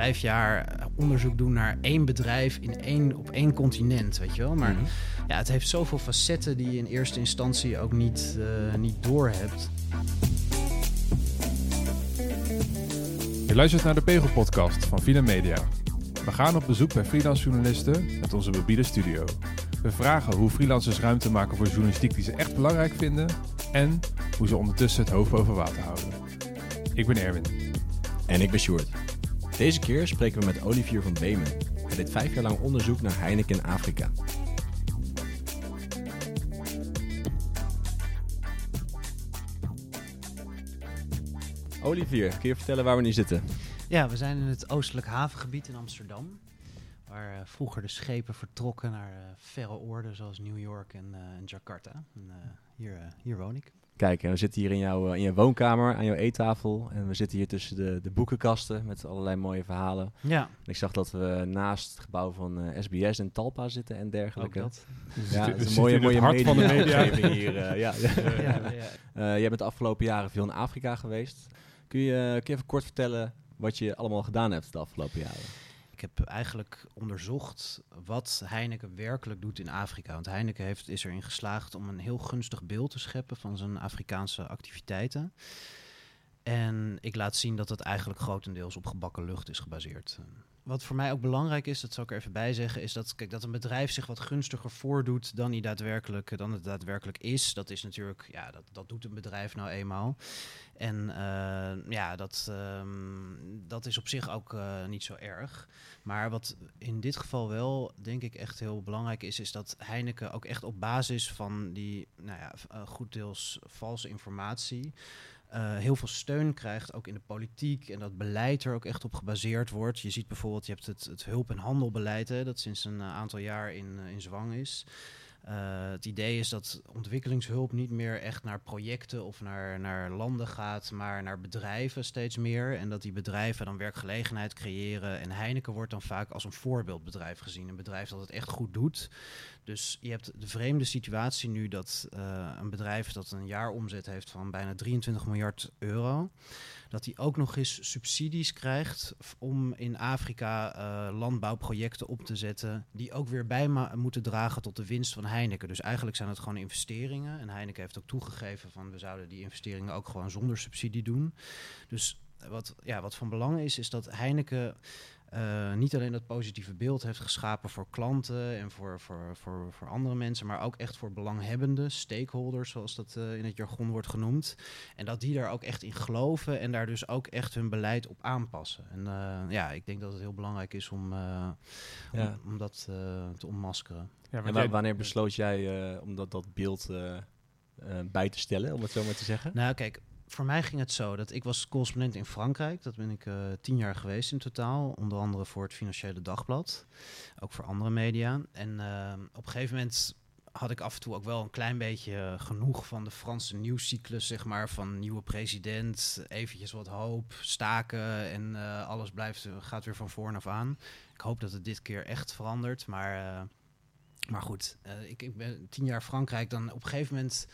vijf jaar onderzoek doen naar één bedrijf in één, op één continent, weet je wel. Maar Mhm. ja, het heeft zoveel facetten die je in eerste instantie ook niet, eh niet doorhebt. Je luistert naar de Pegel-podcast van Vina Media. We gaan op bezoek bij freelance journalisten met onze mobiele studio. We vragen hoe freelancers ruimte maken voor journalistiek die ze echt belangrijk vinden en hoe ze ondertussen het hoofd boven water houden. Ik ben Erwin. En ik ben Sjoerd. Deze keer spreken we met Olivier van Beemen. Hij deed vijf jaar lang onderzoek naar Heineken in Afrika. Olivier, kun je vertellen waar we nu zitten? Ja, we zijn in het oostelijk havengebied in Amsterdam. Waar eh, vroeger de schepen vertrokken naar eh, verre oorden zoals New York en, eh, en Jakarta. En, hier, hier woon ik. Kijk, en we zitten hier in jouw, eh, in je woonkamer, aan jouw eettafel. En we zitten hier tussen de, de boekenkasten met allerlei mooie verhalen. Ja, En ik zag dat we naast het gebouw van eh, SBS en Talpa zitten en ook dergelijke. dat. Ja, het is een mooie, mooie hart van de media. hier. eh, ja. ja, ja. Eh, jij bent de afgelopen jaren veel in Afrika geweest. Kun je, kun je even kort vertellen wat je allemaal gedaan hebt de afgelopen jaren? Ik heb eigenlijk onderzocht wat Heineken werkelijk doet in Afrika. Want Heineken heeft, is erin geslaagd om een heel gunstig beeld te scheppen van zijn Afrikaanse activiteiten. En ik laat zien dat het eigenlijk grotendeels op gebakken lucht is gebaseerd. Wat voor mij ook belangrijk is, dat zal ik er even bij zeggen, is dat, kijk, dat een bedrijf zich wat gunstiger voordoet dan, hij daadwerkelijk, dan het daadwerkelijk is. Dat is natuurlijk, ja, dat, dat doet een bedrijf nou eenmaal. En eh, ja, dat, ehm, dat is op zich ook eh, niet zo erg. Maar wat in dit geval wel, denk ik, echt heel belangrijk is, is dat Heineken ook echt op basis van die, nou ja, eh, goed deels valse informatie. Eh, heel veel steun krijgt, ook in de politiek. En dat beleid er ook echt op gebaseerd wordt. Je ziet bijvoorbeeld, je hebt het, het hulp- en handelbeleid, hè, dat sinds een eh, aantal jaar in, eh, in zwang is. Eh, het idee is dat ontwikkelingshulp niet meer echt naar projecten of naar, naar landen gaat, maar naar bedrijven steeds meer. En dat die bedrijven dan werkgelegenheid creëren. En Heineken wordt dan vaak als een voorbeeldbedrijf gezien. Een bedrijf dat het echt goed doet. Dus je hebt de vreemde situatie nu dat eh, een bedrijf dat een jaaromzet heeft van bijna 23 miljard euro dat hij ook nog eens subsidies krijgt om in Afrika eh, landbouwprojecten op te zetten, die ook weer bij moeten dragen tot de winst van Heineken. Dus eigenlijk zijn het gewoon investeringen. En Heineken heeft ook toegegeven van we zouden die investeringen ook gewoon zonder subsidie doen. Dus wat, ja, wat van belang is, is dat Heineken eh, niet alleen dat positieve beeld heeft geschapen voor klanten en voor, voor, voor, voor andere mensen, maar ook echt voor belanghebbenden, stakeholders, zoals dat eh, in het jargon wordt genoemd. En dat die daar ook echt in geloven en daar dus ook echt hun beleid op aanpassen. En eh, ja, ik denk dat het heel belangrijk is om, eh, Ja. om, om dat eh, te ontmaskeren. Ja, En wanneer besloot jij eh, om dat, dat beeld bij te stellen, om het zo maar te zeggen? Nou, kijk, voor mij ging het zo dat ik was correspondent in Frankrijk. Dat ben ik eh, tien jaar geweest in totaal. Onder andere voor het Financiële Dagblad. Ook voor andere media. En eh, op een gegeven moment had ik af en toe ook wel een klein beetje eh, genoeg van de Franse nieuwscyclus, zeg maar. Van nieuwe president, eventjes wat hoop, staken en alles blijft, gaat weer van voor af aan. Ik hoop dat het dit keer echt verandert, maar... maar goed, eh, ik, ik ben tien jaar Frankrijk. Dan op een gegeven moment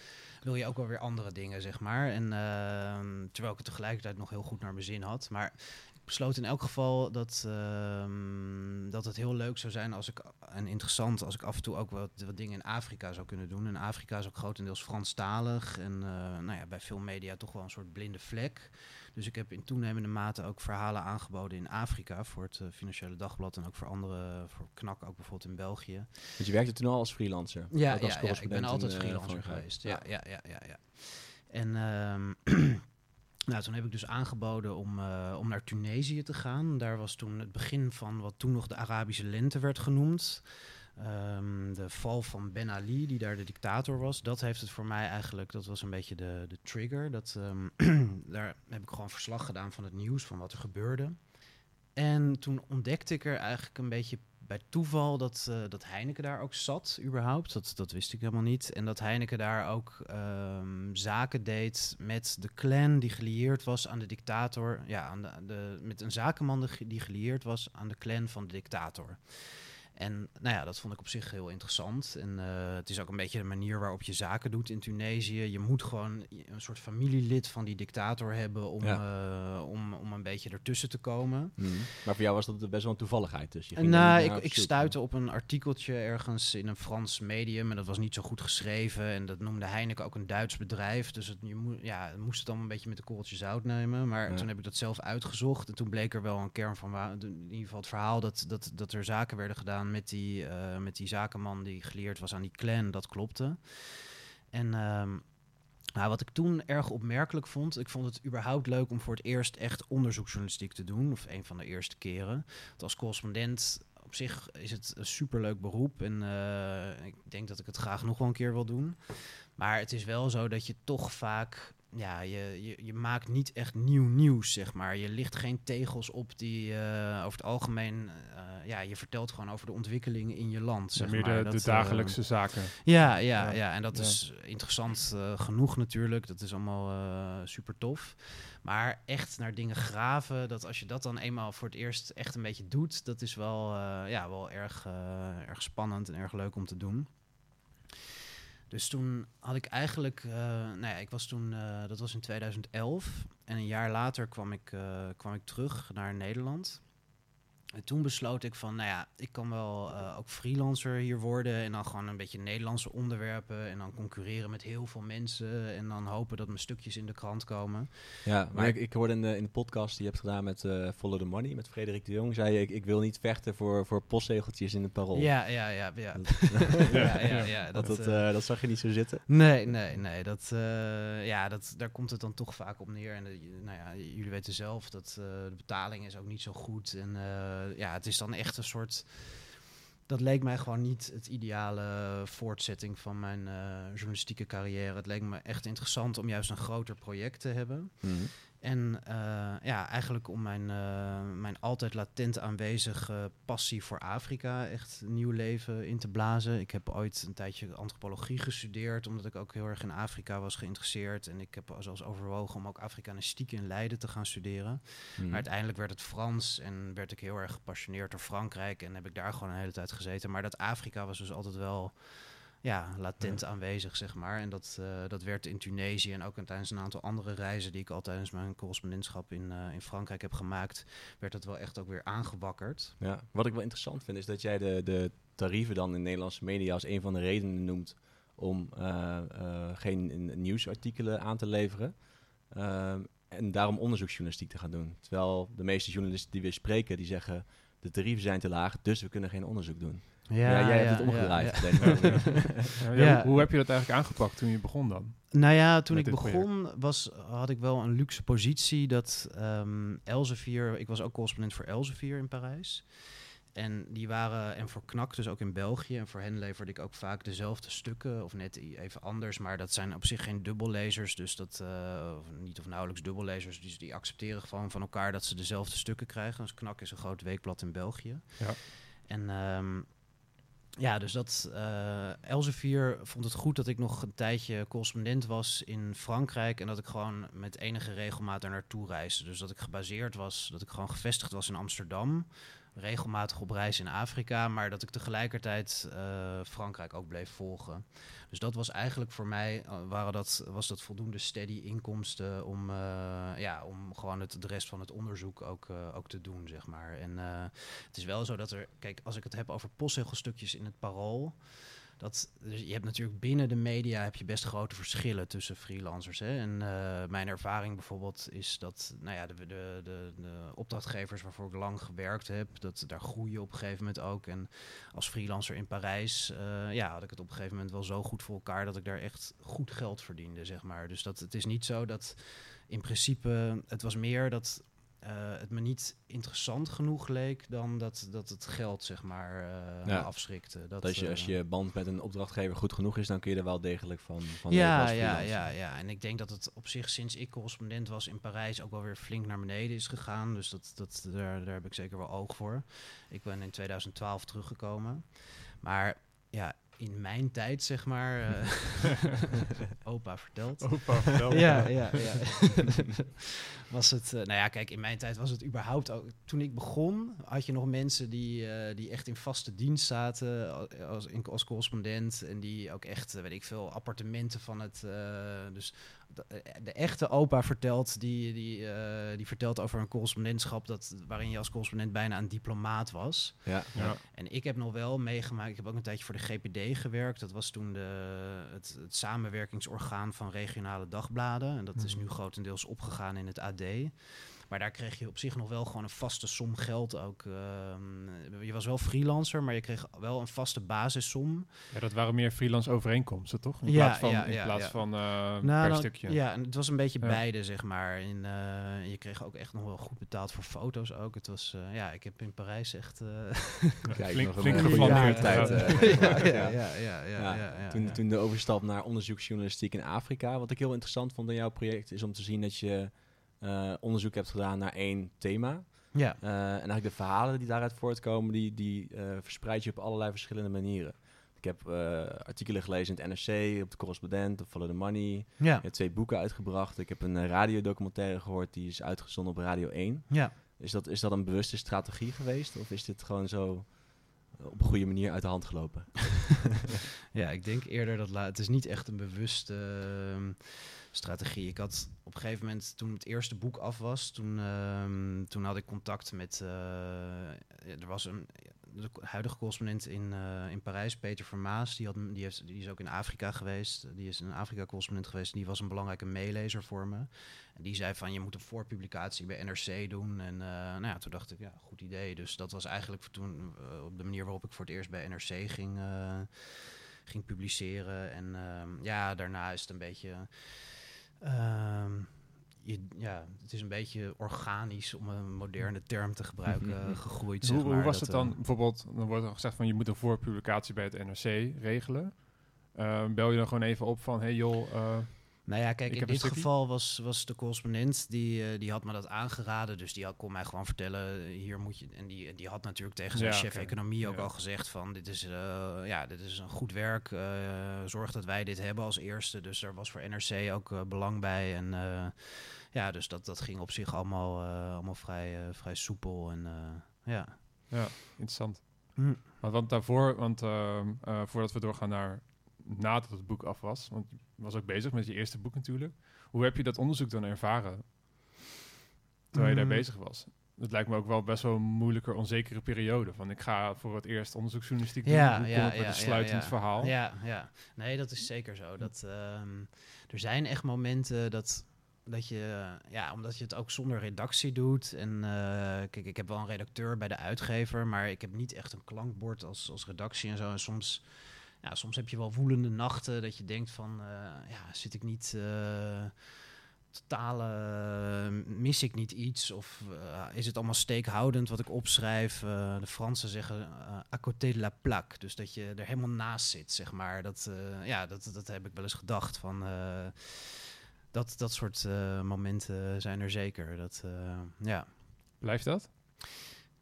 wil je ook wel weer andere dingen, zeg maar. En ehm, terwijl ik het tegelijkertijd nog heel goed naar mijn zin had. Maar ik besloot in elk geval dat, ehm, dat het heel leuk zou zijn als ik, en interessant als ik af en toe ook wat, wat dingen in Afrika zou kunnen doen. En Afrika is ook grotendeels Franstalig. En eh, nou ja, bij veel media toch wel een soort blinde vlek. Dus ik heb in toenemende mate ook verhalen aangeboden in Afrika voor het eh, Financiële Dagblad en ook voor andere, voor KNAK ook bijvoorbeeld in België. Want je werkte toen al als freelancer? Ja, als ja, ja, ik ben altijd eh, freelancer geweest. Ja, ja, ja, ja, ja. En ehm, nou, toen heb ik dus aangeboden om, eh, om naar Tunesië te gaan. Daar was toen het begin van wat toen nog de Arabische lente werd genoemd. Ehm, de val van Ben Ali, die daar de dictator was, dat heeft het voor mij eigenlijk, dat was een beetje de, de trigger. Dat, ehm, daar heb ik gewoon verslag gedaan van het nieuws, van wat er gebeurde. En toen ontdekte ik er eigenlijk een beetje bij toeval dat, eh, dat Heineken daar ook zat, überhaupt. Dat, dat wist ik helemaal niet. En dat Heineken daar ook ehm, zaken deed met de clan die gelieerd was aan de dictator. Ja, aan de, met een zakenman die gelieerd was aan de clan van de dictator. En nou ja, dat vond ik op zich heel interessant. En eh, het is ook een beetje de manier waarop je zaken doet in Tunesië. Je moet gewoon een soort familielid van die dictator hebben om, Ja. eh, om, om een beetje ertussen te komen. Mhm. Maar voor jou was dat best wel een toevalligheid. Dus je ging nou, ik, ik stuitte op een artikeltje ergens in een Frans medium. En dat was niet zo goed geschreven. En dat noemde Heineken ook een Duits bedrijf. Dus het, je ja, het moest het dan een beetje met een korreltje zout nemen. Maar Ja. toen heb ik dat zelf uitgezocht. En toen bleek er wel een kern van... In ieder geval het verhaal dat, dat, dat er zaken werden gedaan met die, eh, met die zakenman... die geleerd was aan die clan. Dat klopte. En... ehm, nou, wat ik toen erg opmerkelijk vond, ik vond het überhaupt leuk om voor het eerst echt onderzoeksjournalistiek te doen. Of een van de eerste keren. Als correspondent op zich is het een superleuk beroep. En eh, ik denk dat ik het graag nog wel een keer wil doen. Maar het is wel zo dat je toch vaak. Ja, je, je, je maakt niet echt nieuw nieuws, zeg maar. Je licht geen tegels op die eh, over het algemeen. eh, ja, je vertelt gewoon over de ontwikkelingen in je land. Zeg meer maar. de, Dat, de eh, dagelijkse zaken. ja, ja, Ja. ja. en dat Ja. is interessant genoeg natuurlijk. Dat is allemaal super tof. Maar echt naar dingen graven, dat als je dat dan eenmaal voor het eerst echt een beetje doet, dat is wel, ja, wel erg, erg spannend en erg leuk om te doen. Dus toen had ik eigenlijk, eh, nou ja, ik was toen, eh, dat was in 2011. En een jaar later kwam ik, eh, kwam ik terug naar Nederland. En toen besloot ik van, nou ja, ik kan wel eh, ook freelancer hier worden en dan gewoon een beetje Nederlandse onderwerpen en dan concurreren met heel veel mensen en dan hopen dat mijn stukjes in de krant komen. Ja, maar Maar- ik, ik hoorde in de, in de podcast die je hebt gedaan met eh, Follow the Money, met Frederik de Jong, zei je, ik, ik wil niet vechten voor, voor postzegeltjes in het parool. Ja, ja, ja, ja. Dat- ja, ja, ja, dat, dat, eh, dat zag je niet zo zitten. Nee, nee, nee. Dat, ja, dat, daar komt het dan toch vaak op neer. En nou ja, jullie weten zelf dat de betaling is ook niet zo goed. En ja, het is dan echt een soort. Dat leek mij gewoon niet het ideale voortzetting van mijn eh, journalistieke carrière. Het leek me echt interessant om juist een groter project te hebben. Mhm. En eh, ja, eigenlijk om mijn, eh, mijn altijd latent aanwezige passie voor Afrika echt nieuw leven in te blazen. Ik heb ooit een tijdje antropologie gestudeerd, omdat ik ook heel erg in Afrika was geïnteresseerd. En ik heb zelfs overwogen om ook Afrikanistiek in Leiden te gaan studeren. Mhm. Maar uiteindelijk werd het Frans en werd ik heel erg gepassioneerd door Frankrijk. En heb ik daar gewoon een hele tijd gezeten. Maar dat Afrika was dus altijd wel ja, latent aanwezig, zeg maar. En dat, eh, dat werd in Tunesië en ook tijdens een aantal andere reizen die ik al tijdens mijn correspondentschap in, eh, in Frankrijk heb gemaakt, werd dat wel echt ook weer aangewakkerd. Ja, wat ik wel interessant vind is dat jij de, de tarieven dan in Nederlandse media als een van de redenen noemt om eh, geen nieuwsartikelen aan te leveren. En daarom onderzoeksjournalistiek te gaan doen. Terwijl de meeste journalisten die we spreken, die zeggen de tarieven zijn te laag, dus we kunnen geen onderzoek doen. Ja, jij hebt het omgedraaid. ja. denk ik. Ja, ja, Ja. Hoe, hoe heb je dat eigenlijk aangepakt toen je begon dan? Nou ja, toen Met ik project? begon was, had ik wel een luxe positie dat ehm Elsevier, ik was ook correspondent voor Elsevier in Parijs. En die waren, en voor KNAK dus ook in België. En voor hen leverde ik ook vaak dezelfde stukken, of net even anders. Maar dat zijn op zich geen dubbellezers, dus dat, eh, of niet of nauwelijks dubbellezers. Dus die accepteren gewoon van elkaar dat ze dezelfde stukken krijgen. Dus KNAK is een groot weekblad in België. Ja. En ehm, ja, dus dat eh Elsevier vond het goed dat ik nog een tijdje correspondent was in Frankrijk en dat ik gewoon met enige regelmaat er naartoe reisde. Dus dat ik gebaseerd was, dat ik gewoon gevestigd was in Amsterdam, regelmatig op reis in Afrika, maar dat ik tegelijkertijd eh, Frankrijk ook bleef volgen. Dus dat was eigenlijk voor mij, eh, waren dat, was dat voldoende steady inkomsten om, eh, ja, om gewoon het, de rest van het onderzoek ook, ook te doen, zeg maar. En het is wel zo dat er, kijk, als ik het heb over postzegelstukjes in het parool. Dat, dus je hebt natuurlijk binnen de media heb je best grote verschillen tussen freelancers. Hè? En eh, mijn ervaring bijvoorbeeld is dat nou ja, de, de, de, de opdrachtgevers waarvoor ik lang gewerkt heb, dat daar groeien op een gegeven moment ook. En als freelancer in Parijs eh, ja, had ik het op een gegeven moment wel zo goed voor elkaar dat ik daar echt goed geld verdiende, zeg maar. Dus dat, het is niet zo dat in principe, het was meer dat eh, het me niet interessant genoeg leek dan dat, dat het geld, zeg maar, Ja. me afschrikte. Dat, als, je, als eh, je band met een opdrachtgever goed genoeg is, dan kun je er wel degelijk van, van leven ja, ja, ja, ja. En ik denk dat het op zich sinds ik correspondent was in Parijs ook wel weer flink naar beneden is gegaan. Dus dat, dat, daar, daar heb ik zeker wel oog voor. Ik ben in 2012 teruggekomen. Maar ja, in mijn tijd, zeg maar, eh, opa vertelt. Opa. Ja, ja, ja. was het, eh, nou ja, kijk, in mijn tijd was het überhaupt ook. Toen ik begon, had je nog mensen die, eh, die echt in vaste dienst zaten als, in- als correspondent. En die ook echt, weet ik veel, appartementen van het. eh, dus de, eh, de echte opa vertelt, die, die, eh, die vertelt over een correspondentschap dat, waarin je als correspondent bijna een diplomaat was. Ja. Ja. En ik heb nog wel meegemaakt, ik heb ook een tijdje voor de GPD gewerkt. Dat was toen de, het, het samenwerkingsorgaan van regionale dagbladen. En dat is Mhm. nu grotendeels opgegaan in het AD. Maar daar kreeg je op zich nog wel gewoon een vaste som geld ook. ehm, je was wel freelancer, maar je kreeg wel een vaste basissom. Ja, dat waren meer freelance overeenkomsten, toch? In Ja, plaats van, ja, in plaats ja. van eh Nou, per dan- stukje. Ja, en het was een beetje Ja. beide, zeg maar. En, eh, je kreeg ook echt nog wel goed betaald voor foto's ook. Het was, eh, ja, ik heb in Parijs echt... eh, Kijk, flink, nog flink tijd, Ja. ja, ja, ja. ja, ja, ja, Ja, ja, ja, toen, ja. toen de overstap naar onderzoeksjournalistiek in Afrika. Wat ik heel interessant vond in jouw project is om te zien dat je eh, onderzoek hebt gedaan naar één thema. Ja, Eh, en eigenlijk de verhalen die daaruit voortkomen, die, die eh, verspreid je op allerlei verschillende manieren. Ik heb artikelen gelezen in het NRC, op de Correspondent, op Follow the Money. ja, Je hebt twee boeken uitgebracht. Ik heb een radiodocumentaire gehoord, die is uitgezonden op Radio 1. ja. Is dat, is dat een bewuste strategie geweest? Of is dit gewoon zo op een goede manier uit de hand gelopen? Ja, ik denk eerder dat la- het is niet echt een bewuste ehm, strategie. Ik had op een gegeven moment, toen het eerste boek af was, toen, ehm, toen had ik contact met. eh, er was een huidige correspondent in, eh, in Parijs, Peter Vermaas. Die, had, die, heeft, die is ook in Afrika geweest. Die is een Afrika-correspondent geweest. Die was een belangrijke meelezer voor me. En die zei van, je moet een voorpublicatie bij NRC doen. En eh, nou ja, toen dacht ik, ja, goed idee. Dus dat was eigenlijk toen op de manier waarop ik voor het eerst bij NRC ging, ging publiceren. En ehm, ja, daarna is het een beetje... ehm, je, ja, het is een beetje organisch, om een moderne term te gebruiken, gegroeid. Dus Zeg hoe, hoe maar, was dat, het dan? eh, Bijvoorbeeld, dan wordt er gezegd van je moet een voorpublicatie bij het NRC regelen. Eh, bel je dan gewoon even op van, hey joh, eh, Nou ja, kijk, Ik in dit geval was, was de correspondent, die, eh, die had me dat aangeraden. Dus die had, kon mij gewoon vertellen, eh, hier moet je... En die, die had natuurlijk tegen zijn Ja, chef economie ook Ja. al gezegd van... Dit is, eh, ja, dit is een goed werk, zorg dat wij dit hebben als eerste. Dus er was voor NRC ook belang bij. En ja, dus dat, dat ging op zich allemaal, allemaal vrij, vrij soepel. En ja... ja, interessant. Hm. Want, want daarvoor, want ehm, eh, voordat we doorgaan naar nadat het boek af was, want je was ook bezig met je eerste boek natuurlijk. Hoe heb je dat onderzoek dan ervaren terwijl je daar Mm. bezig was? Het lijkt me ook wel best wel een moeilijker, onzekere periode. Van ik ga voor het eerst onderzoeksjournalistiek doen. Ja, Hoe kom ja, ik met ja, een sluitend ja. verhaal? Ja, ja. Nee, dat is zeker zo. Dat, ehm, er zijn echt momenten dat, dat je, ja, omdat je het ook zonder redactie doet. En eh, kijk, ik heb wel een redacteur bij de uitgever, maar ik heb niet echt een klankbord als, als redactie en zo. En soms, ja, soms heb je wel woelende nachten dat je denkt van, eh, ja, zit ik niet... eh, Totaal eh, mis ik niet iets of is het allemaal steekhoudend wat ik opschrijf? De Fransen zeggen à côté de la plaque, dus dat je er helemaal naast zit, zeg maar. Dat, ja, dat, dat heb ik wel eens gedacht. Van, dat, dat soort momenten zijn er zeker. Dat, ja. Blijft dat?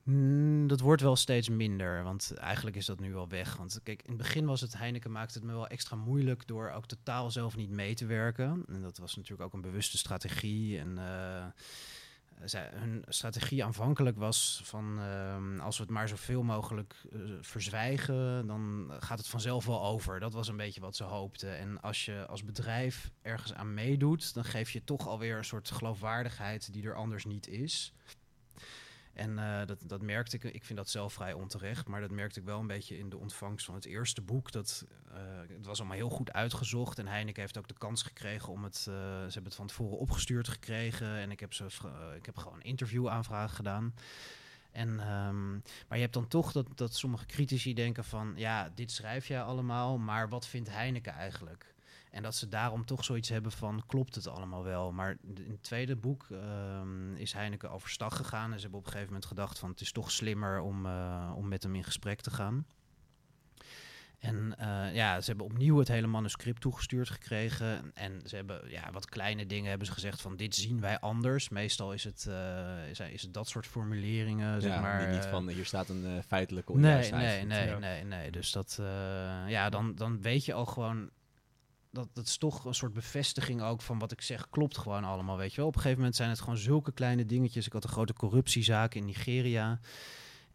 Mm, dat wordt wel steeds minder, want eigenlijk is dat nu wel weg. Want kijk, in het begin was het Heineken maakte het me wel extra moeilijk door ook totaal zelf niet mee te werken. En dat was natuurlijk ook een bewuste strategie. En zij, hun strategie aanvankelijk was van ehm, als we het maar zoveel mogelijk eh, verzwijgen, dan gaat het vanzelf wel over. Dat was een beetje wat ze hoopten. En als je als bedrijf ergens aan meedoet, dan geef je toch alweer een soort geloofwaardigheid die er anders niet is. En eh, dat, dat merkte ik, ik vind dat zelf vrij onterecht, maar dat merkte ik wel een beetje in de ontvangst van het eerste boek. Dat, eh, het was allemaal heel goed uitgezocht en Heineken heeft ook de kans gekregen om het, eh, ze hebben het van tevoren opgestuurd gekregen en ik heb, ze, ik heb gewoon interviewaanvraag gedaan. En, ehm, maar je hebt dan toch dat, dat sommige critici denken van, ja, dit schrijf jij allemaal, maar wat vindt Heineken eigenlijk? En dat ze daarom toch zoiets hebben van, klopt het allemaal wel? Maar in het tweede boek ehm, is Heineken overstag gegaan. En ze hebben op een gegeven moment gedacht van, het is toch slimmer om, eh, om met hem in gesprek te gaan. En eh, ja, ze hebben opnieuw het hele manuscript toegestuurd gekregen. En ze hebben ja, wat kleine dingen hebben ze gezegd van dit zien wij anders. Meestal is het, eh, is, is het dat soort formuleringen, zeg Ja, maar. niet van hier staat een feitelijke Nee, onjuistheid. nee, nee, Ja. nee, nee. Dus dat, ja, dan, dan weet je al gewoon. Dat, dat is toch een soort bevestiging ook van wat ik zeg, klopt gewoon allemaal, weet je wel. Op een gegeven moment zijn het gewoon zulke kleine dingetjes. Ik had een grote corruptiezaak in Nigeria.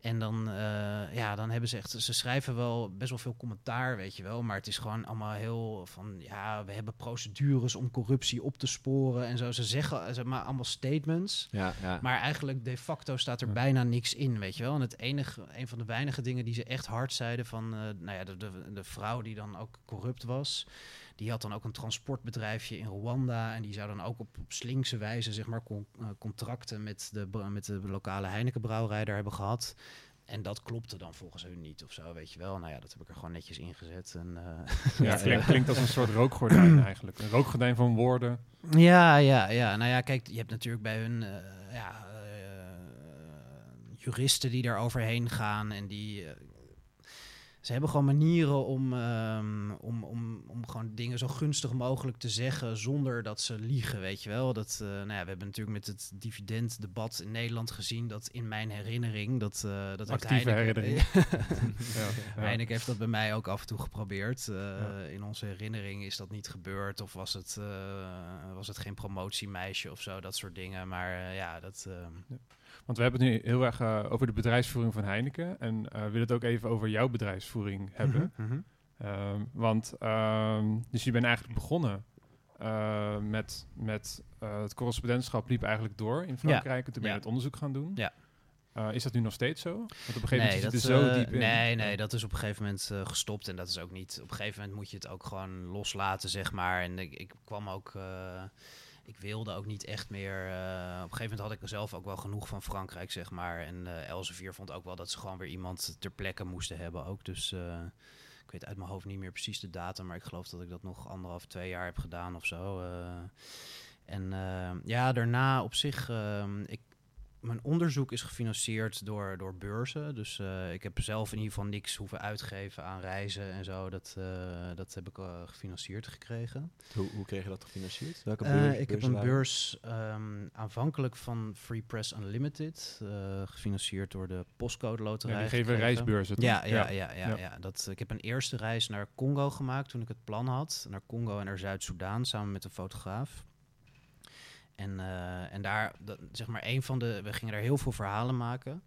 En dan, eh, ja, dan hebben ze echt, ze schrijven wel best wel veel commentaar, weet je wel. Maar het is gewoon allemaal heel van, ja, we hebben procedures om corruptie op te sporen en zo. Ze zeggen, zeg maar, allemaal statements. Ja, ja. Maar eigenlijk de facto staat er Ja. bijna niks in, weet je wel. En het enige, een van de weinige dingen die ze echt hard zeiden van, eh, nou ja, de, de, de vrouw die dan ook corrupt was, die had dan ook een transportbedrijfje in Rwanda en die zou dan ook op, op slinkse wijze, zeg maar, con- eh, contracten met de, met de lokale Heineken brouwerij daar hebben gehad. En dat klopte dan volgens hun niet of zo, weet je wel. Nou ja, dat heb ik er gewoon netjes ingezet. En, eh, Ja, klinkt, klinkt als een soort rookgordijn eigenlijk. Een rookgordijn van woorden. Ja, ja, ja. Nou ja, kijk, je hebt natuurlijk bij hun eh, ja, juristen die daar overheen gaan en die. Ze hebben gewoon manieren om, ehm, om, om, om gewoon dingen zo gunstig mogelijk te zeggen zonder dat ze liegen, weet je wel. Dat, eh, nou ja, we hebben natuurlijk met het dividenddebat in Nederland gezien dat in mijn herinnering, dat, eh dat Actieve herinnering. Ja, ja. Heineken heeft dat bij mij ook af en toe geprobeerd. Ja. In onze herinnering is dat niet gebeurd. Of was het, was het geen promotiemeisje of zo, dat soort dingen. Maar ja, dat... Want we hebben het nu heel erg eh, over de bedrijfsvoering van Heineken. En eh, we willen het ook even over jouw bedrijfsvoering hebben. mhm, mhm. Ehm, want, ehm, dus je bent eigenlijk begonnen eh, met, met het correspondentschap liep eigenlijk door in Frankrijk. En toen ben je Ja. het onderzoek gaan doen. Ja. Is dat nu nog steeds zo? Want op een gegeven moment dat, zit je er zo diep in. Nee, nee, dat is op een gegeven moment gestopt. En dat is ook niet... Op een gegeven moment moet je het ook gewoon loslaten, zeg maar. En ik, ik kwam ook... ik wilde ook niet echt meer... eh, op een gegeven moment had ik er zelf ook wel genoeg van Frankrijk, zeg maar. En eh Elsevier vond ook wel dat ze gewoon weer iemand ter plekke moesten hebben ook. Dus... eh, ik weet uit mijn hoofd niet meer precies de datum, maar ik geloof dat ik dat nog anderhalf, twee jaar heb gedaan of zo. en ja, daarna op zich, ehm, ik, mijn onderzoek is gefinancierd door, door beurzen. Dus eh, ik heb zelf in ieder geval niks hoeven uitgeven aan reizen en zo. Dat, eh, dat heb ik eh, gefinancierd gekregen. Hoe, hoe kreeg je dat gefinancierd? Welke Eh, beurs? ik heb een waren? beurs ehm, aanvankelijk van Free Press Unlimited, eh, gefinancierd door de Postcode Loterij. Ja, die geven gekregen. reisbeurzen. toch? Ja, ja, ja, ja, Ja. ja. Dat, ik heb een eerste reis naar Congo gemaakt toen ik het plan had. Naar Congo en naar Zuid-Soedan samen met een fotograaf. En, eh, en daar, dat, zeg maar, een van de. We gingen daar heel veel verhalen maken.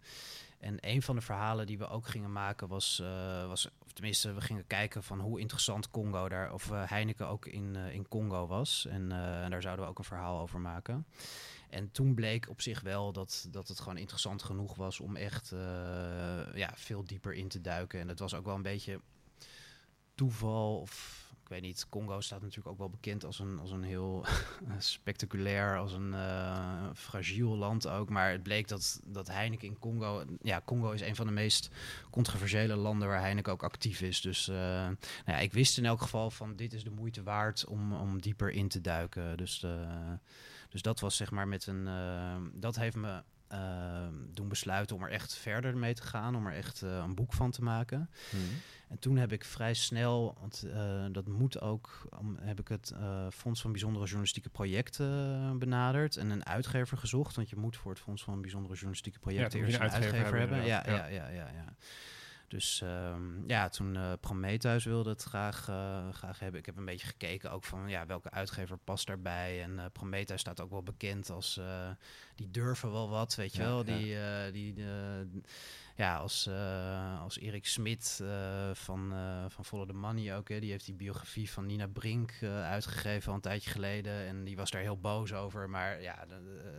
En een van de verhalen die we ook gingen maken was, eh, was of tenminste, we gingen kijken van hoe interessant Congo daar, of eh, Heineken ook in, in Congo was. En daar zouden we ook een verhaal over maken. En toen bleek op zich wel dat, dat het gewoon interessant genoeg was om echt ja, veel dieper in te duiken. En het was ook wel een beetje toeval of weet niet, Congo staat natuurlijk ook wel bekend als een, als een heel spectaculair, als een eh, fragiel land ook. Maar het bleek dat, dat Heineken in Congo... Ja, Congo is een van de meest controversiële landen waar Heineken ook actief is. Dus eh, nou ja, ik wist in elk geval van dit is de moeite waard om, om dieper in te duiken. Dus, eh, dus dat was zeg maar met een... dat heeft me eh, doen besluiten om er echt verder mee te gaan. Om er echt eh, een boek van te maken. Mhm. En toen heb ik vrij snel, want eh, dat moet ook, om, heb ik het eh, Fonds van Bijzondere Journalistieke Projecten benaderd en een uitgever gezocht. Want je moet voor het Fonds van Bijzondere Journalistieke Projecten eerst een uitgever, uitgever hebben. Ja, ja, ja, ja, ja. Dus ehm, ja, toen eh Prometheus wilde het graag, graag hebben. Ik heb een beetje gekeken ook van ja, welke uitgever past daarbij. En Prometheus staat ook wel bekend als die durven wel wat, weet je Ja, wel. ja. Die, eh, die eh, ja, als, eh, als Erik Smit eh, van, eh, van Follow the Money ook. Hè, die heeft die biografie van Nina Brink eh, uitgegeven al een tijdje geleden. En die was daar heel boos over. Maar ja,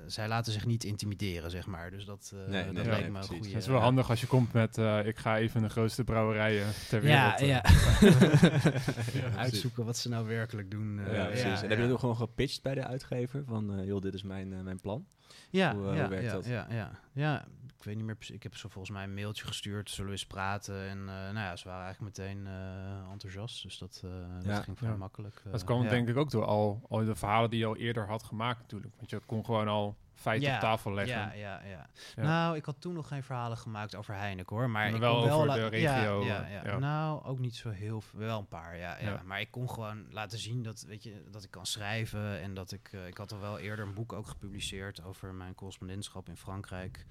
zij laten zich niet intimideren, zeg maar. Dus dat, eh Nee, dat nee, leek nee, me een precies. goede... Het is wel handig als je komt met, eh, ik ga even de grootste brouwerijen ter wereld. Ja, ja. Uitzoeken wat ze nou werkelijk doen. eh, Ja, precies. en heb je ook gewoon gepitcht bij de uitgever? Van, eh, joh, dit is mijn, mijn plan. Ja, Hoe, eh, ja, hoe werkt ja, dat? Ja, ja, ja, ik weet niet meer precies. Ik heb ze volgens mij een mailtje gestuurd. Zullen we eens praten? En eh, nou ja, ze waren eigenlijk meteen eh, enthousiast. Dus dat, eh, dat ging vrij Ja. makkelijk. Dat kwam denk ik ook door al, al de verhalen die je al eerder had gemaakt natuurlijk. Want je kon gewoon al feiten op tafel leggen. Ja, ja, ja. Nou, ik had toen nog geen verhalen gemaakt over Heineken hoor. Maar Maar ik wel kon wel over de regio, Ja, ja, ja. Nou, ook niet zo heel veel. Wel een paar, ja, ja. Maar ik kon gewoon laten zien dat, weet je, dat ik kan schrijven. En dat ik... ik had al wel eerder een boek ook gepubliceerd over mijn correspondentschap in Frankrijk.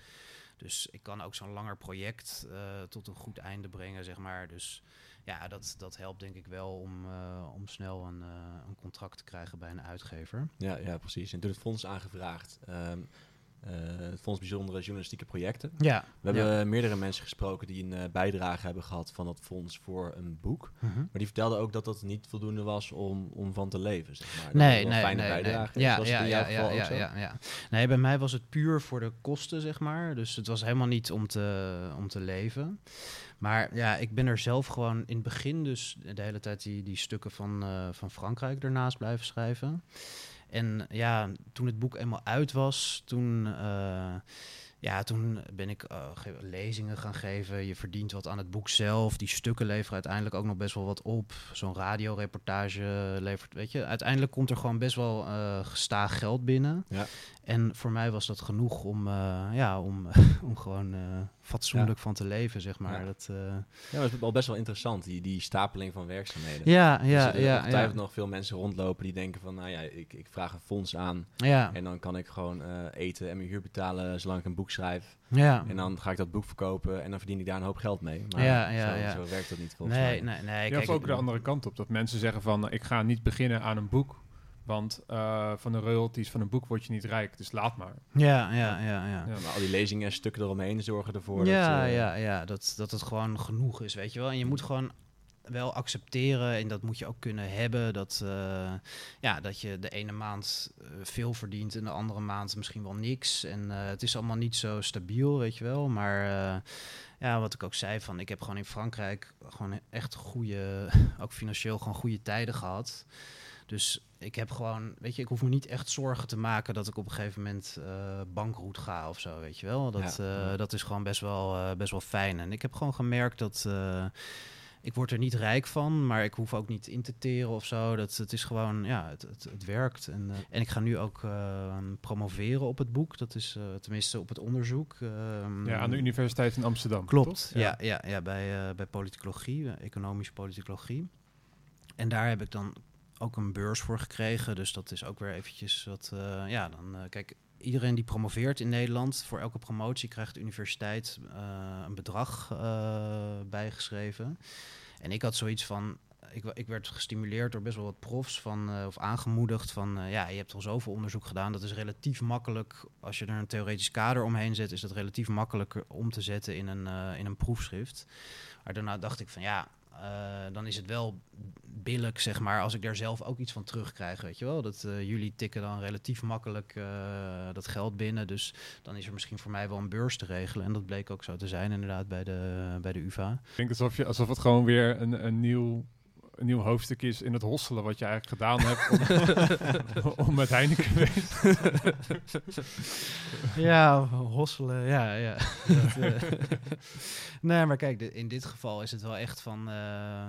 Dus ik kan ook zo'n langer project eh, tot een goed einde brengen, zeg maar. Dus ja, dat, dat helpt denk ik wel om, eh, om snel een, eh, een contract te krijgen bij een uitgever. Ja, ja, precies. En toen het fonds aangevraagd. ehm, eh, het Fonds Bijzondere Journalistieke Projecten. Ja. We hebben meerdere mensen gesproken die een eh, bijdrage hebben gehad van dat fonds voor een boek. Mhm. Maar die vertelden ook dat dat niet voldoende was om, om van te leven, zeg maar. Nee, nee, een fijne nee, bijdrage nee. Ja, Was ja, het in jouw geval ook zo? ja, ja. Nee, bij mij was het puur voor de kosten, zeg maar. Dus het was helemaal niet om te, om te leven. Maar ja, ik ben er zelf gewoon in het begin dus de hele tijd die, die stukken van, eh, van Frankrijk ernaast blijven schrijven. En ja, toen het boek eenmaal uit was, toen, eh, ja, toen ben ik eh, ge- lezingen gaan geven. Je verdient wat aan het boek zelf. Die stukken leveren uiteindelijk ook nog best wel wat op. Zo'n radioreportage levert, weet je. Uiteindelijk komt er gewoon best wel eh gestaag geld binnen. Ja. En voor mij was dat genoeg om, ja, om, om gewoon fatsoenlijk van te leven, zeg maar. Ja. Dat, eh, Ja, dat is wel best wel interessant, die, die stapeling van werkzaamheden. ja, Dus ja, er ja, ja. nog veel mensen rondlopen die denken van, nou ja, ik, ik vraag een fonds aan Ja, en dan kan ik gewoon eh, eten en mijn huur betalen zolang ik een boek schrijf. ja. En dan ga ik dat boek verkopen en dan verdien ik daar een hoop geld mee. Maar Ja, ja, zo, ja. zo werkt dat niet volgens Nee, mij. nee, nee. Ja, kijk, ook ik- de andere kant op. Dat mensen zeggen van, nou, ik ga niet beginnen aan een boek. Want eh, van de royalties van een boek word je niet rijk. Dus laat maar. Ja, ja, ja, ja. Ja. Maar al die lezingen en stukken eromheen zorgen ervoor ja, dat... eh, ja, ja, dat, dat het gewoon genoeg is, weet je wel. En je moet gewoon wel accepteren, en dat moet je ook kunnen hebben, dat, eh, ja, dat je de ene maand veel verdient en de andere maand misschien wel niks. En eh, het is allemaal niet zo stabiel, weet je wel. Maar eh, ja, wat ik ook zei, van ik heb gewoon in Frankrijk gewoon echt goede, ook financieel gewoon goede tijden gehad. Dus ik heb gewoon, weet je, ik hoef me niet echt zorgen te maken dat ik op een gegeven moment eh bankroet ga of zo, weet je wel. Dat, Ja, eh, dat is gewoon best wel, eh, best wel fijn. En ik heb gewoon gemerkt dat eh, ik word er niet rijk van, maar ik hoef ook niet in te teren of zo. Dat, het is gewoon, ja, het, het, het werkt. En, en ik ga nu ook eh, promoveren op het boek. Dat is eh, tenminste op het onderzoek. Ehm, Ja, aan de Universiteit in Amsterdam. Klopt, toch? ja, ja, ja, bij, eh, bij politicologie, economische politicologie. En daar heb ik dan ook een beurs voor gekregen. Dus dat is ook weer eventjes wat, eh, ja, dan, eh, kijk, iedereen die promoveert in Nederland, voor elke promotie krijgt de universiteit eh, een bedrag bijgeschreven. En ik had zoiets van, ik, ik werd gestimuleerd door best wel wat profs van, of aangemoedigd van, ja, je hebt al zoveel onderzoek gedaan, dat is relatief makkelijk, als je er een theoretisch kader omheen zet, is dat relatief makkelijker om te zetten in een, in een proefschrift. Maar daarna dacht ik van, ja, eh, dan is het wel billig, zeg maar, als ik daar zelf ook iets van terugkrijg, weet je wel. Dat eh, jullie tikken dan relatief makkelijk eh, dat geld binnen, dus dan is er misschien voor mij wel een beurs te regelen. En dat bleek ook zo te zijn, inderdaad, bij de, bij de UvA. Ik denk alsof, je, alsof het gewoon weer een, een, nieuw, een nieuw hoofdstuk is in het hosselen wat je eigenlijk gedaan hebt om, om met Heineken Ja, hosselen, ja, ja. Dat, eh, nee, maar kijk, de- in dit geval is het wel echt van... eh,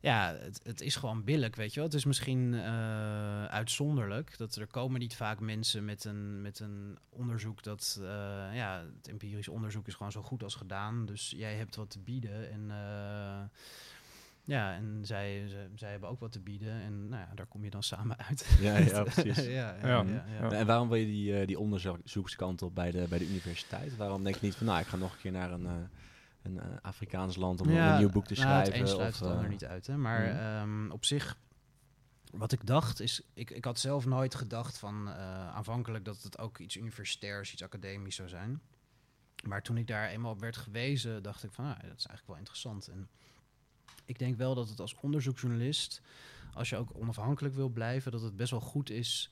ja, het, het is gewoon billig, weet je wel. Het is misschien eh, uitzonderlijk. Dat er komen niet vaak mensen met een, met een onderzoek dat... eh, ja, het empirisch onderzoek is gewoon zo goed als gedaan. Dus jij hebt wat te bieden en... eh, ja, en zij, zij, zij hebben ook wat te bieden. En nou ja, daar kom je dan samen uit. Ja, ja, precies. ja, ja, Ja. ja, ja. Ja. En waarom wil je die, eh, die onderzoekskant op bij de, bij de universiteit? Waarom denk je niet van, nou, ik ga nog een keer naar een, eh, een eh, Afrikaans land om een nieuw boek te nou, schrijven? Het een sluit of, het ander niet uit, hè. Maar mhm. ehm, op zich, wat ik dacht is... Ik, ik had zelf nooit gedacht van eh, aanvankelijk dat het ook iets universitairs, iets academisch zou zijn. Maar toen ik daar eenmaal op werd gewezen, dacht ik van, nou, dat is eigenlijk wel interessant. En ik denk wel dat het als onderzoeksjournalist, als je ook onafhankelijk wil blijven, dat het best wel goed is.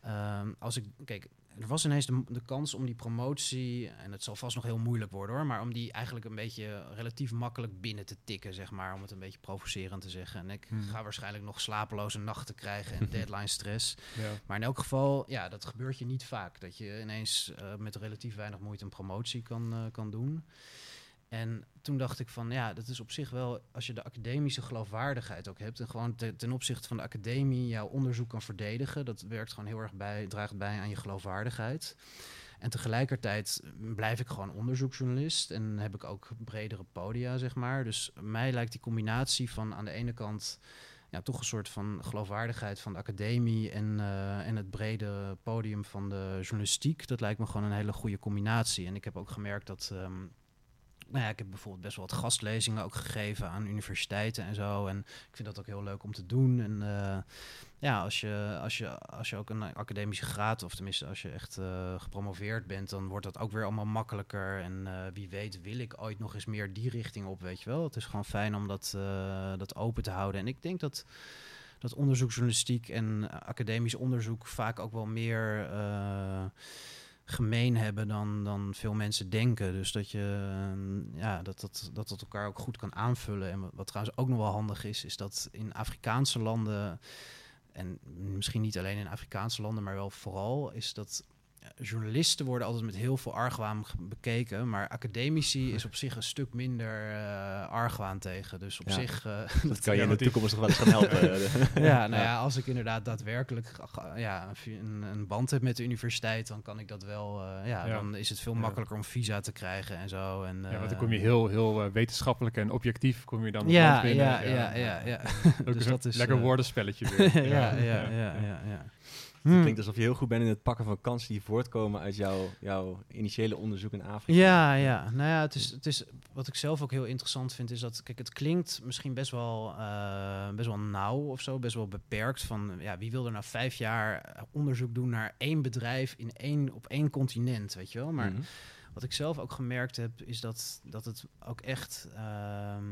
ehm, als ik, kijk, er was ineens de, de kans om die promotie, en het zal vast nog heel moeilijk worden hoor, maar om die eigenlijk een beetje relatief makkelijk binnen te tikken, zeg maar, om het een beetje provocerend te zeggen. En ik Hmm. ga waarschijnlijk nog slapeloze nachten krijgen en deadline stress. Ja. Maar in elk geval, ja, dat gebeurt je niet vaak. Dat je ineens eh, met relatief weinig moeite een promotie kan, eh, kan doen. En toen dacht ik van, ja, dat is op zich wel, als je de academische geloofwaardigheid ook hebt en gewoon te- ten opzichte van de academie jouw onderzoek kan verdedigen, dat werkt gewoon heel erg bij, draagt bij aan je geloofwaardigheid. En tegelijkertijd blijf ik gewoon onderzoeksjournalist en heb ik ook bredere podia, zeg maar. Dus mij lijkt die combinatie van aan de ene kant ja, toch een soort van geloofwaardigheid van de academie en, eh, en het brede podium van de journalistiek. Dat lijkt me gewoon een hele goede combinatie. En ik heb ook gemerkt dat. ehm, nou ja, ik heb bijvoorbeeld best wel wat gastlezingen ook gegeven aan universiteiten en zo. En ik vind dat ook heel leuk om te doen. En eh, ja, als je, als, je, als je ook een academische graad, of tenminste als je echt eh, gepromoveerd bent, dan wordt dat ook weer allemaal makkelijker. En eh, wie weet wil ik ooit nog eens meer die richting op, weet je wel. Het is gewoon fijn om dat, dat open te houden. En ik denk dat, dat onderzoeksjournalistiek en academisch onderzoek vaak ook wel meer... gemeen hebben dan, dan veel mensen denken. Dus dat je eh, ja, dat, dat, dat het elkaar ook goed kan aanvullen. En wat, trouwens ook nog wel handig is, is dat in Afrikaanse landen, en misschien niet alleen in Afrikaanse landen, maar wel vooral, is dat journalisten worden altijd met heel veel argwaan bekeken, maar academici is op zich een stuk minder eh, argwaan tegen. Dus op Ja. zich, eh, Dat kan je in de toekomst nog wel eens gaan helpen. eh, ja, nou ja, als ik inderdaad daadwerkelijk ja, een een, een band heb met de universiteit, dan kan ik dat wel. eh, ja, Ja. dan is het veel Ja. makkelijker om visa te krijgen en zo. En, Ja, want dan kom je heel, heel wetenschappelijk en objectief kom je dan Ja, binnen. ja, ja, ja, ja. Dus dat is, lekker woordenspelletje weer. ja, ja, ja, ja, Het Hmm. klinkt alsof je heel goed bent in het pakken van kansen die voortkomen uit jouw, jouw initiële onderzoek in Afrika. Ja, ja. Nou ja, het is, het is, wat ik zelf ook heel interessant vind, is dat, kijk, het klinkt misschien best wel, eh, best wel nauw of zo, best wel beperkt. Van, ja, wie wil er nou vijf jaar eh, onderzoek doen naar één bedrijf in één, op één continent, weet je wel? Maar Mhm. Wat ik zelf ook gemerkt heb, is dat, dat het ook echt. ehm,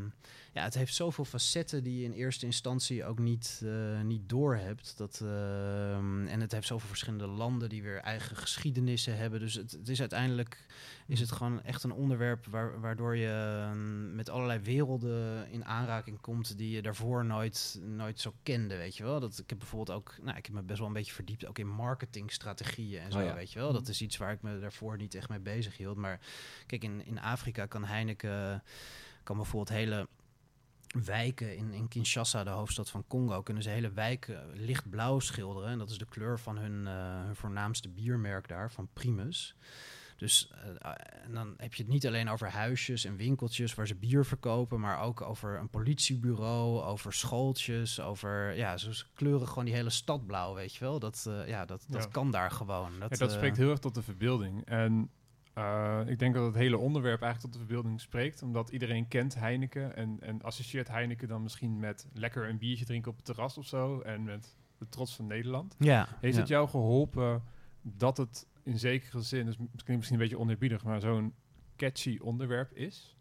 ja, het heeft zoveel facetten die je in eerste instantie ook niet, eh niet doorhebt. Dat, ehm, en het heeft zoveel verschillende landen die weer eigen geschiedenissen hebben. Dus het, het is uiteindelijk is het gewoon echt een onderwerp waar, waardoor je ehm, met allerlei werelden in aanraking komt die je daarvoor nooit, nooit zo kende, weet je wel. Dat, ik heb bijvoorbeeld ook, nou, ik heb me best wel een beetje verdiept ook in marketingstrategieën en zo, Oh ja. weet je wel. Dat is iets waar ik me daarvoor niet echt mee bezig hield. Maar kijk, in, in Afrika kan Heineken, kan bijvoorbeeld hele wijken in, in Kinshasa, de hoofdstad van Congo, kunnen ze hele wijken lichtblauw schilderen. En dat is de kleur van hun, eh, hun voornaamste biermerk daar, van Primus. Dus eh, en dan heb je het niet alleen over huisjes en winkeltjes waar ze bier verkopen, maar ook over een politiebureau, over schooltjes, over ja, ze kleuren gewoon die hele stad blauw, weet je wel. Dat, eh, ja, dat, dat Ja. kan daar gewoon. Dat, Ja, dat spreekt heel erg tot de verbeelding. En eh, ik denk dat het hele onderwerp eigenlijk tot de verbeelding spreekt. Omdat iedereen kent Heineken en, en associeert Heineken dan misschien met lekker een biertje drinken op het terras of zo. En met de trots van Nederland. Ja, Heeft ja. het jou geholpen dat het in zekere zin, dus misschien, misschien een beetje oneerbiedig, maar zo'n catchy onderwerp is?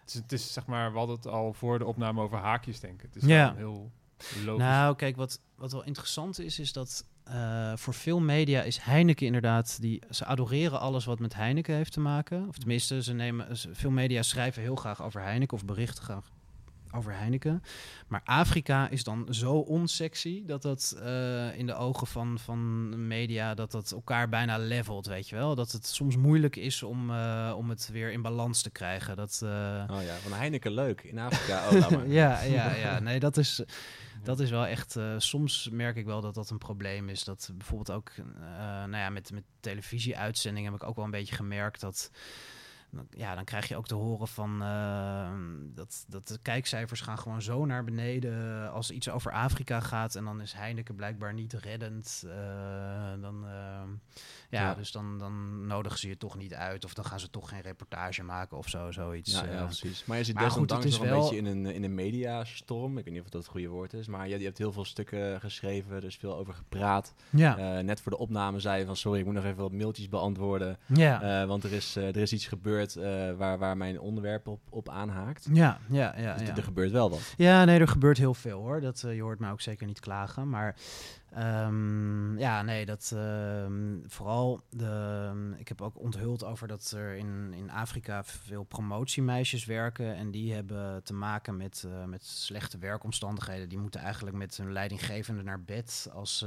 Het is, het is zeg maar, we hadden het al voor de opname over haakjes denken. Het is Ja. heel logisch. Nou, kijk, wat, wat wel interessant is, is dat eh, voor veel media is Heineken inderdaad, die, ze adoreren alles wat met Heineken heeft te maken. Of tenminste, ze nemen, ze- veel media schrijven heel graag over Heineken of berichten graag over Heineken. Maar Afrika is dan zo onsexy dat dat eh, in de ogen van, van media dat dat elkaar bijna levelt, weet je wel. Dat het soms moeilijk is om, eh, om het weer in balans te krijgen. Dat, eh, Oh ja, van Heineken leuk. In Afrika, oh maar. ja, ja, ja. Nee, dat is, dat is wel echt. soms merk ik wel dat dat een probleem is. Dat bijvoorbeeld ook, nou ja, met, met televisieuitzendingen heb ik ook wel een beetje gemerkt dat. Ja, dan krijg je ook te horen van eh, dat, dat de kijkcijfers gaan gewoon zo naar beneden als iets over Afrika gaat. En dan is Heineken blijkbaar niet reddend. eh, dan, eh, ja, Ja. dus dan, dan nodigen ze je toch niet uit. Of dan gaan ze toch geen reportage maken of zo, zoiets. Ja, ja, precies. Maar je zit desondanks nog een wel- beetje in een, in een mediastorm. Ik weet niet of dat het goede woord is. Maar je, je hebt heel veel stukken geschreven. Er is veel over gepraat. ja, net voor de opname zei je van... Sorry, ik moet nog even wat mailtjes beantwoorden. ja. Want er is, er is iets gebeurd eh, waar, waar mijn onderwerp op, op aanhaakt. Ja, ja, ja. Dus ja. er gebeurt wel wat. Ja, nee, er gebeurt heel veel hoor. Dat, eh, je hoort mij ook zeker niet klagen. Maar ehm, ja, nee, dat ehm, vooral de. Ik heb ook onthuld over dat er in, in Afrika veel promotiemeisjes werken. En die hebben te maken met, eh, met slechte werkomstandigheden. Die moeten eigenlijk met hun leidinggevende naar bed als, ze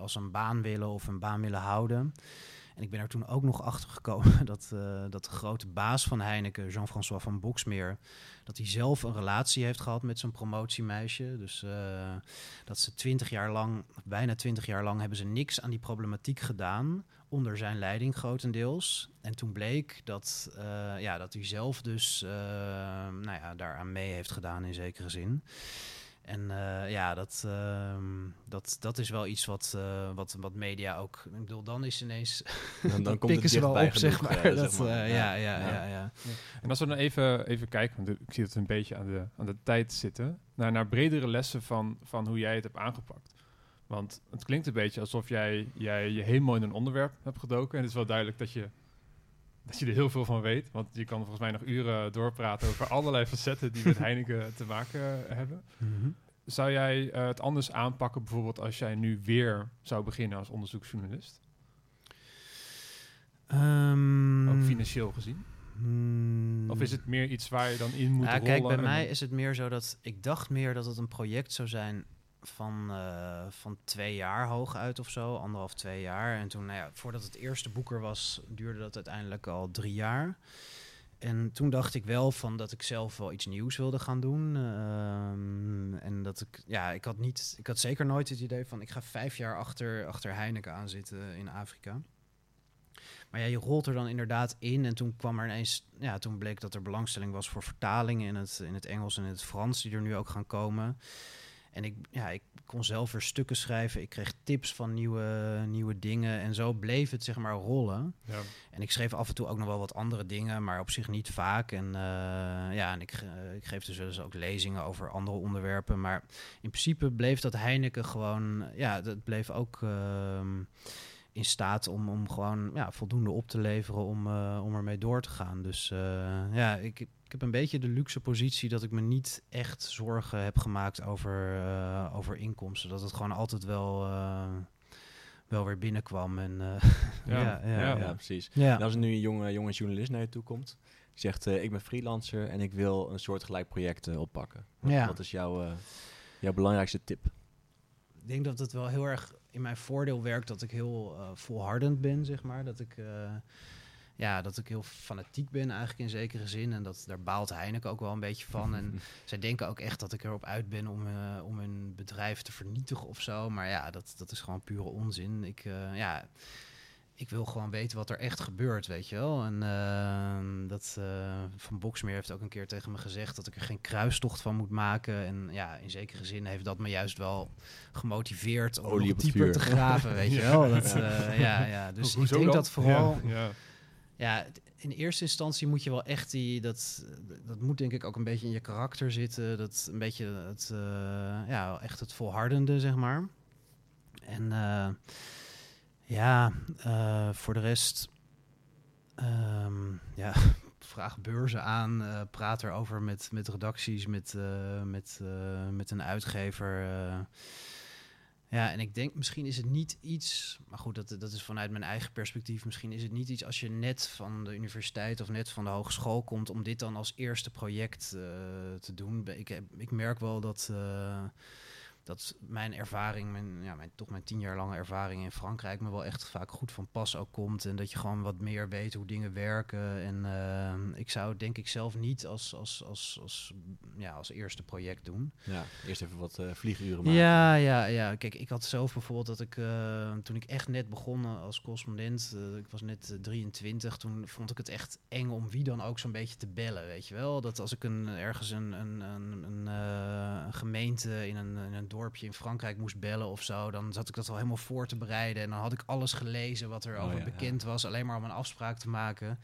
als ze een baan willen of een baan willen houden. En ik ben er toen ook nog achter gekomen dat, uh, dat de grote baas van Heineken, Jean-François van Boxmeer, dat hij zelf een relatie heeft gehad met zijn promotiemeisje. Dus uh, dat ze twintig jaar lang, bijna twintig jaar lang, hebben ze niks aan die problematiek gedaan. Onder zijn leiding grotendeels. En toen bleek dat, uh, ja, dat hij zelf dus nou ja, daaraan mee heeft gedaan in zekere zin. En uh, ja, dat, uh, dat, dat is wel iets wat, uh, wat, wat media ook. Ik bedoel, dan is ineens. Dan, dan komt het ze wel op, zeg maar. Ja, dat, zeg maar. ja, ja, ja, ja, ja. En als we dan even, even kijken, want ik zie het een beetje aan de, aan de tijd zitten, naar, naar bredere lessen van, van hoe jij het hebt aangepakt. Want het klinkt een beetje alsof jij, jij je helemaal in een onderwerp hebt gedoken. En het is wel duidelijk dat je dat je er heel veel van weet. Want je kan volgens mij nog uren doorpraten over allerlei facetten die met Heineken te maken hebben. Mm -hmm. Zou jij uh, het anders aanpakken, bijvoorbeeld als jij nu weer zou beginnen als onderzoeksjournalist? Um, Ook financieel gezien? Hmm. Of is het meer iets waar je dan in moet ja, rollen? Kijk, bij en- mij is het meer zo dat ik dacht meer dat het een project zou zijn van, uh, van twee jaar hooguit of zo, anderhalf, twee jaar. En toen, nou ja, voordat het eerste boek er was, duurde dat uiteindelijk al drie jaar. En toen dacht ik wel van dat ik zelf wel iets nieuws wilde gaan doen. Um, en dat ik, ja, ik had niet, ik had zeker nooit het idee van ik ga vijf jaar achter, achter Heineken aan zitten in Afrika. Maar ja, je rolt er dan inderdaad in. En toen kwam er ineens, ja, toen bleek dat er belangstelling was voor vertalingen in het, in het Engels en in het Frans, die er nu ook gaan komen. En ik, ja, ik kon zelf weer stukken schrijven. Ik kreeg tips van nieuwe, nieuwe dingen. En zo bleef het zeg maar rollen. Ja. En ik schreef af en toe ook nog wel wat andere dingen, maar op zich niet vaak. En uh, ja, en ik, uh, ik geef dus wel eens ook lezingen over andere onderwerpen. Maar in principe bleef dat Heineken gewoon, ja, dat bleef ook uh, in staat om, om gewoon ja, voldoende op te leveren om, uh, om ermee door te gaan. Dus ja, ik, ik heb een beetje de luxe positie dat ik me niet echt zorgen heb gemaakt over, uh, over inkomsten. Dat het gewoon altijd wel, wel weer binnenkwam. En, ja. ja, ja, Ja, precies. Ja. En als er nu een jonge, jonge journalist naar je toe komt, die zegt: eh, Ik ben freelancer en ik wil een soortgelijk project eh, oppakken. Wat, Ja. wat is jouw, eh, jouw belangrijkste tip? Ik denk dat het wel heel erg in mijn voordeel werkt dat ik heel uh, volhardend ben, zeg maar. Dat ik, uh, ja, dat ik heel fanatiek ben eigenlijk in zekere zin. En dat, daar baalt Heineken ook wel een beetje van. En zij denken ook echt dat ik erop uit ben om, uh, om hun bedrijf te vernietigen of zo. Maar ja, dat, dat is gewoon pure onzin. Ik, ja, ik wil gewoon weten wat er echt gebeurt, weet je wel. En uh, dat Van Boksmeer heeft ook een keer tegen me gezegd dat ik er geen kruistocht van moet maken. En ja, in zekere zin heeft dat me juist wel gemotiveerd om Olie op dieper te graven, weet je wel. Dat, uh, ja, ja. Dus ik Hoezo denk dat vooral... Ja, ja. Ja, in eerste instantie moet je wel echt die... Dat, dat moet denk ik ook een beetje in je karakter zitten. Dat een beetje het... Uh, ja, echt het volhardende, zeg maar. En ja, uh, voor de rest... Um, ja, vraag beurzen aan. Uh, praat erover met, met redacties, met, uh, met, met een uitgever. ja, en ik denk misschien is het niet iets, maar goed, dat, dat is vanuit mijn eigen perspectief. Misschien is het niet iets als je net van de universiteit of net van de hogeschool komt, om dit dan als eerste project te doen. Ik, ik merk wel dat dat mijn ervaring, mijn, ja, mijn, toch mijn tien jaar lange ervaring in Frankrijk, me wel echt vaak goed van pas ook komt. En dat je gewoon wat meer weet hoe dingen werken. En uh, ik zou denk ik zelf niet als, als, als, als, ja, als eerste project doen. Ja, eerst even wat uh, vlieguren maken. Ja, ja, ja. Kijk, ik had zelf bijvoorbeeld dat ik, uh, toen ik echt net begon als correspondent, uh, ik was net 23, toen vond ik het echt eng om wie dan ook zo'n beetje te bellen, weet je wel. Dat als ik een, ergens een, een, een gemeente in een, in een dorpje in Frankrijk moest bellen of zo, dan zat ik dat al helemaal voor te bereiden. En dan had ik alles gelezen wat er Oh, over ja, bekend ja. was, alleen maar om een afspraak te maken.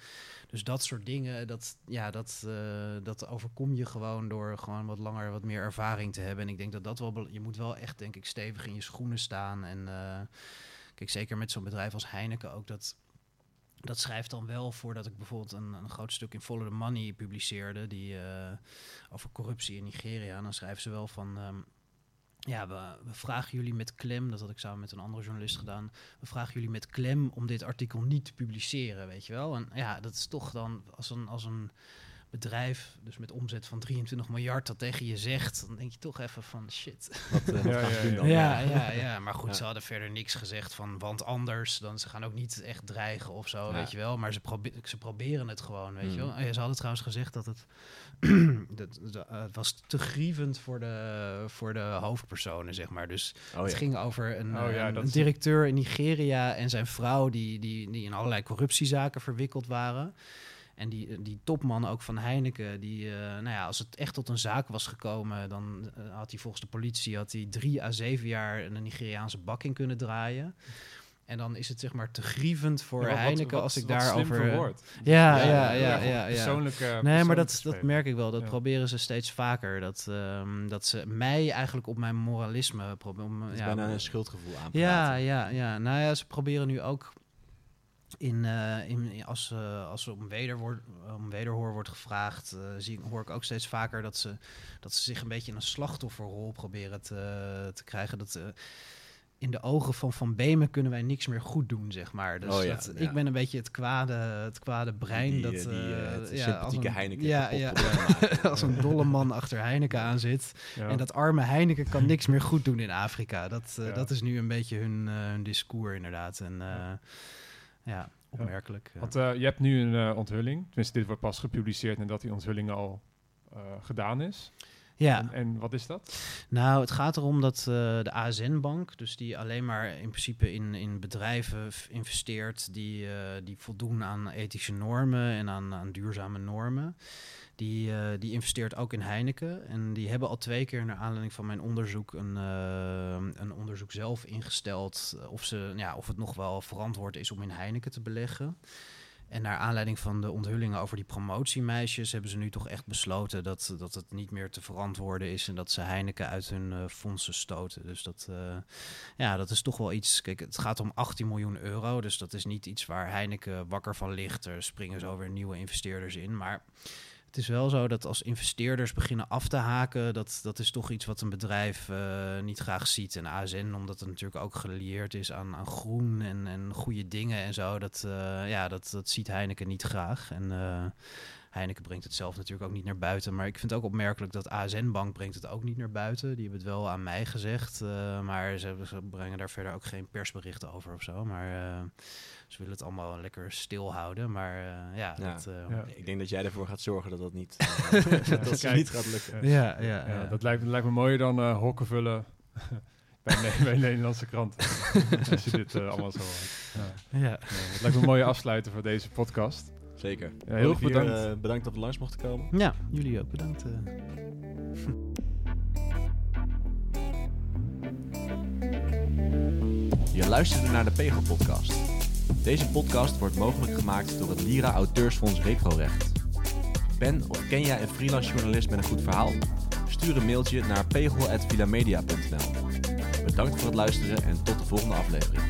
Dus dat soort dingen, dat, ja, dat, uh, dat overkom je gewoon door gewoon wat langer, wat meer ervaring te hebben. En ik denk dat dat wel, je moet wel echt, denk ik, stevig in je schoenen staan. En uh, kijk, zeker met zo'n bedrijf als Heineken ook, dat, dat schrijft dan wel voordat ik bijvoorbeeld een, een groot stuk in Follow the Money publiceerde, die uh, over corruptie in Nigeria. En dan schrijven ze wel van. Um, ja, we, we, vragen jullie met klem, dat had ik samen met een andere journalist gedaan. We vragen jullie met klem om dit artikel niet te publiceren, weet je wel. En ja, dat is toch dan als een, als een bedrijf, dus met omzet van 23 miljard, dat tegen je zegt, dan denk je toch even van shit. Wat, eh, Ja, ja, ja. dan? Ja, ja, ja. Maar goed, Ja. ze hadden verder niks gezegd van, want anders, dan ze gaan ook niet echt dreigen of zo, Ja. weet je wel. Maar ze, probe ze proberen het gewoon, weet je Mm. wel. En ze hadden trouwens gezegd dat het, dat, dat, eh, het was te grievend voor de, voor de hoofdpersonen, zeg maar. Dus Oh, het ja. ging over een, Oh ja, een- een directeur in Nigeria en zijn vrouw die, die, die in allerlei corruptiezaken verwikkeld waren. En die, die topman ook van Heineken, die, eh, nou ja, als het echt tot een zaak was gekomen, dan eh, had hij volgens de politie had hij drie à zeven jaar een Nigeriaanse bak in kunnen draaien. En dan is het zeg maar te grievend voor Ja, wat- wat- Heineken wat- als ik daarover... eh, verwoord. Ja, Ja, ja, ja, ja, ja, Persoonlijke, Nee, maar dat, dat merk ik wel. Dat Ja. proberen ze steeds vaker. Dat, ehm, dat ze mij eigenlijk op mijn moralisme proberen. Ja, bijna een schuldgevoel aan. ja, ja, ja. Nou ja, ze proberen nu ook in, eh, in, als, eh, als er om, wederwoord, om wederhoor wordt gevraagd, eh, zie, hoor ik ook steeds vaker dat ze, dat ze zich een beetje in een slachtofferrol proberen te, te krijgen. Dat, eh, in de ogen van Van Beemen kunnen wij niks meer goed doen, zeg maar. Dus Oh ja, dat, ja. ik ben een beetje het kwade, het kwade brein. Die, dat, eh, die, het ja, sympathieke als een- Heineken Ja, als een dolle man achter Heineken aan zit. Ja. En dat arme Heineken kan niks meer goed doen in Afrika. Dat, Ja. dat is nu een beetje hun, eh, hun discours inderdaad. En eh, Ja. opmerkelijk. Want eh, je hebt nu een eh, onthulling. Tenminste, dit wordt pas gepubliceerd nadat die onthulling al eh, gedaan is. ja, En, en wat is dat? nou het gaat erom dat de ASN-bank, dus die alleen maar in principe in, in bedrijven investeert die, die voldoen aan ethische normen en aan, aan duurzame normen. Die, eh, die investeert ook in Heineken. En die hebben al twee keer naar aanleiding van mijn onderzoek een, eh, een onderzoek zelf ingesteld. eh, Of, ze, ja, of het nog wel verantwoord is om in Heineken te beleggen. En naar aanleiding van de onthullingen over die promotiemeisjes hebben ze nu toch echt besloten dat, dat het niet meer te verantwoorden is en dat ze Heineken uit hun fondsen stoten. Dus dat, ja, dat is toch wel iets. Kijk, het gaat om 18 miljoen euro, dus dat is niet iets waar Heineken wakker van ligt. Er springen zo weer nieuwe investeerders in. Maar het is wel zo dat als investeerders beginnen af te haken, dat, dat is toch iets wat een bedrijf eh, niet graag ziet. En ASN, omdat het natuurlijk ook gelieerd is aan, groen en, en goede dingen en zo, dat, eh, ja, dat, dat ziet Heineken niet graag. En eh, Heineken brengt het zelf natuurlijk ook niet naar buiten. Maar ik vind het ook opmerkelijk dat ASN Bank brengt het ook niet naar buiten. Die hebben het wel aan mij gezegd. eh, maar ze, ze brengen daar verder ook geen persberichten over of zo. Maar eh, ze willen het allemaal lekker stil houden. Maar eh, ja, Ja. dat, eh, Ja. Ik denk dat jij ervoor gaat zorgen dat dat niet, dat kijk. niet gaat lukken. ja, ja, Ja, ja. Dat lijkt, lijkt me mooier dan eh, hokken vullen bij, bij Nederlandse kranten. Als je dit allemaal zo hoort. Ja. ja. Ja, dat lijkt me een mooie afsluiter voor deze podcast. Zeker. Ja, heel Olivier, bedankt. eh, bedankt dat we langs mochten komen. Ja, jullie ook bedankt. eh. Je luisterde naar de Pegel Podcast. Deze podcast wordt mogelijk gemaakt door het Lira Auteursfonds Reprorecht. Ben of ken jij een freelance journalist met een goed verhaal? Stuur een mailtje naar pegel.vilamedia.nl Bedankt voor het luisteren en tot de volgende aflevering.